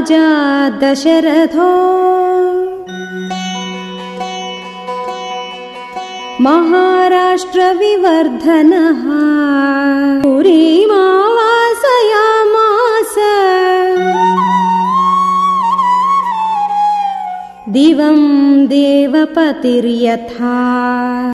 राजा दशरथो। महाराष्ट्रविवर्धनः। पुरीमावासयामास दिवं देवपतिर्यथा।